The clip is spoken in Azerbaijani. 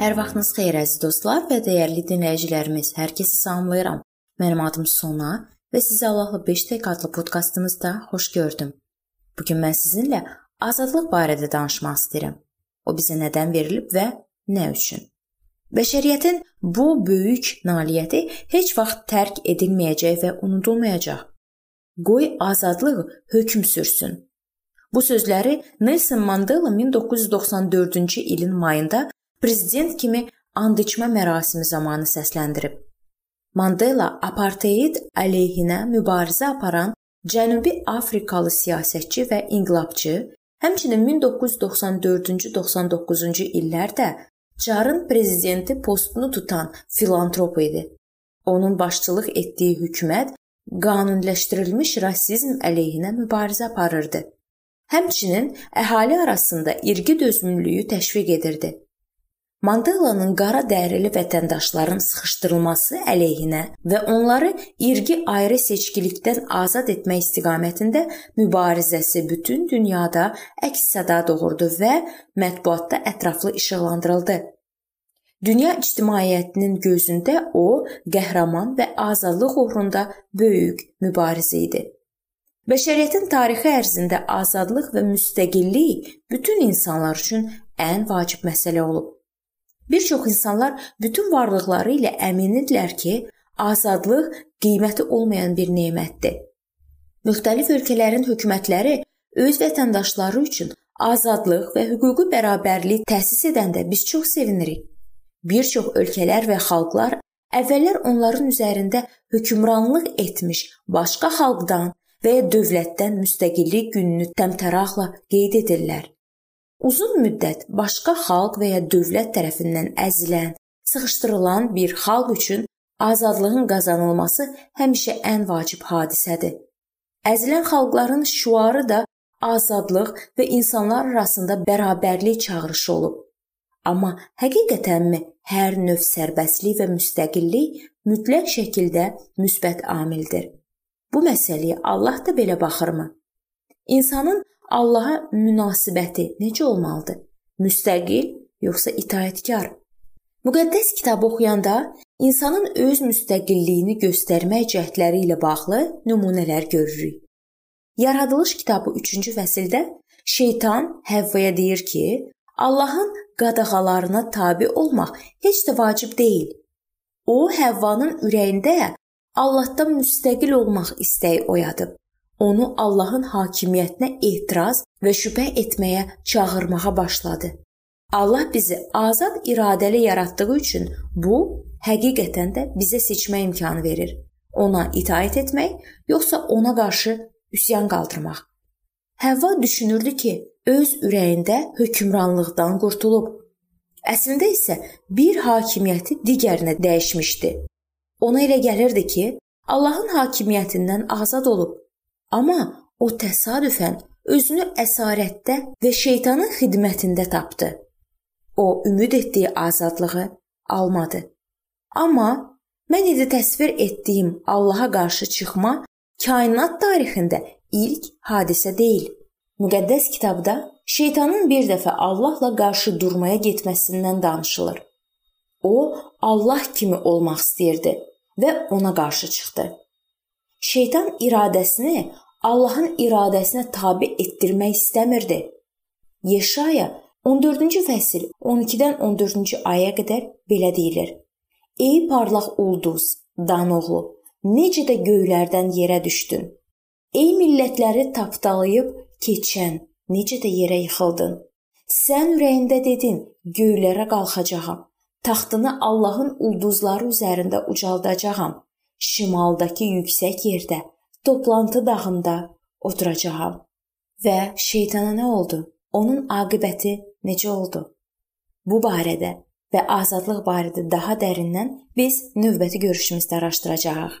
Hər vaxtınız xeyir əziz dostlar və dəyərli dinləyicilərimiz. Hər kəsi salamlayıram. Mənim adım Sona və sizi Allahla 5 dəqiqə adlı podkastımızda xoş gördüm. Bu gün mən sizinlə azadlıq barədə danışmaq istəyirəm. O bizə nədən verilib və nə üçün? Bəşəriyyətin bu böyük nailiyyəti heç vaxt tərk edilməyəcək və unudulmayacaq. Qoy azadlıq hökm sürsün. Bu sözləri Nelson Mandela 1994-cü ilin mayında prezident kimi and içmə mərasimi zamanı səsləndirib. Mandela apartheid əleyhinə mübarizə aparan Cənubi Afrikalı siyasətçi və inqilabçı, həmçinin 1994-99-cu illərdə Çarın prezidenti postunu tutan filantrop idi. Onun başçılıq etdiyi hökumət qanuniləşdirilmiş rasizm əleyhinə mübarizə aparırdı. Həmçinin əhali arasında irqi dözümlülüyü təşviq edirdi. Mandelanın qara dərili vətəndaşların sıxışdırılması əleyhinə və onları irqi ayrı seçkilikdən azad etmək istiqamətində mübarizəsi bütün dünyada əks-səda doğurdu və mətbuatda ətraflı işıqlandırıldı. Dünya ictimaiyyətinin gözündə o qəhrəman və azadlıq uğrunda böyük mübarizə idi. Bəşəriyyətin tarixi ərzində azadlıq və müstəqillik bütün insanlar üçün ən vacib məsələ olub. Bir çox insanlar bütün varlıqları ilə əmindirlər ki, azadlıq qiyməti olmayan bir nemətdir. Müxtəlif ölkələrin hökumətləri öz vətəndaşları üçün azadlıq və hüquqi bərabərlik təsis edəndə biz çox sevinirik. Bir çox ölkələr və xalqlar əvvəllər onların üzərində hökmranlıq etmiş başqa xalqdan və ya dövlətdən müstəqillik gününü təmtəraqla qeyd edirlər. Uzun müddət başqa xalq və ya dövlət tərəfindən əzilən, sıxışdırılan bir xalq üçün azadlığın qazanılması həmişə ən vacib hadisədir. Əzilən xalqların şüarı da azadlıq və insanlar arasında bərabərlik çağırışı olub. Amma həqiqətənmi hər növ sərbəstlik və müstəqillik mütləq şəkildə müsbət amildir? Bu məsələyə Allah da belə baxırmı? İnsanın Allaha münasibəti necə olmalıdır? Müstəqil yoxsa itaətkar? Müqəddəs kitabı oxuyanda insanın öz müstəqilliyini göstərmək cəhdləri ilə bağlı nümunələr görürük. Yaradılış kitabı 3-cü fəsildə şeytan Həvvaya deyir ki, Allahın qadağalarına tabe olmaq heç də vacib deyil. O Həvvanın ürəyində Allahdan müstəqil olmaq istəyi oyadıb onu Allahın hakimiyyətinə etiraz və şübhə etməyə çağırmağa başladı. Allah bizi azad iradəli yaratdığı üçün bu həqiqətən də bizə seçmə imkanı verir. Ona itaat etmək, yoxsa ona qarşı üsyan qaldırmaq. Həvva düşünürdü ki, öz ürəyində hökmranlıqdan qurtulub. Əslində isə bir hakimiyyəti digərinə dəyişmişdi. Ona elə gəlirdi ki, Allahın hakimiyyətindən azad olub Amma o təsadüfən özünü əsarətdə və şeytanın xidmətində tapdı. O ümid etdiyi azadlığı almadı. Amma mən indi təsvir etdiyim Allaha qarşı çıxma kainat tarixində ilk hadisə deyil. Müqəddəs kitabda şeytanın bir dəfə Allahla qarşı durmaya getməsindən danışılır. O Allah kimi olmaq istəyirdi və ona qarşı çıxdı. Şeytan iradəsini Allahın iradəsinə tabe etdirmək istəmirdi. Yeşaya 14-cü fəsil 12-dən 14-cü aya qədər belə deyilir: Ey parlaq ulduz, Dan oğlu, necə də göylərdən yerə düşdün. Ey millətləri tapdalayıb keçən, necə də yerə yıxıldın. Sən ürəyində dedin: Göylərə qalxacağam. Taxtını Allahın ulduzları üzərində ucaldacağam şimaldakı yüksək yerdə, toplantı dağında oturacağam. Və şeytana nə oldu? Onun aqibəti necə oldu? Bu barədə və azadlıq barədə daha dərindən biz növbəti görüşümüzdə araşdıracağıq.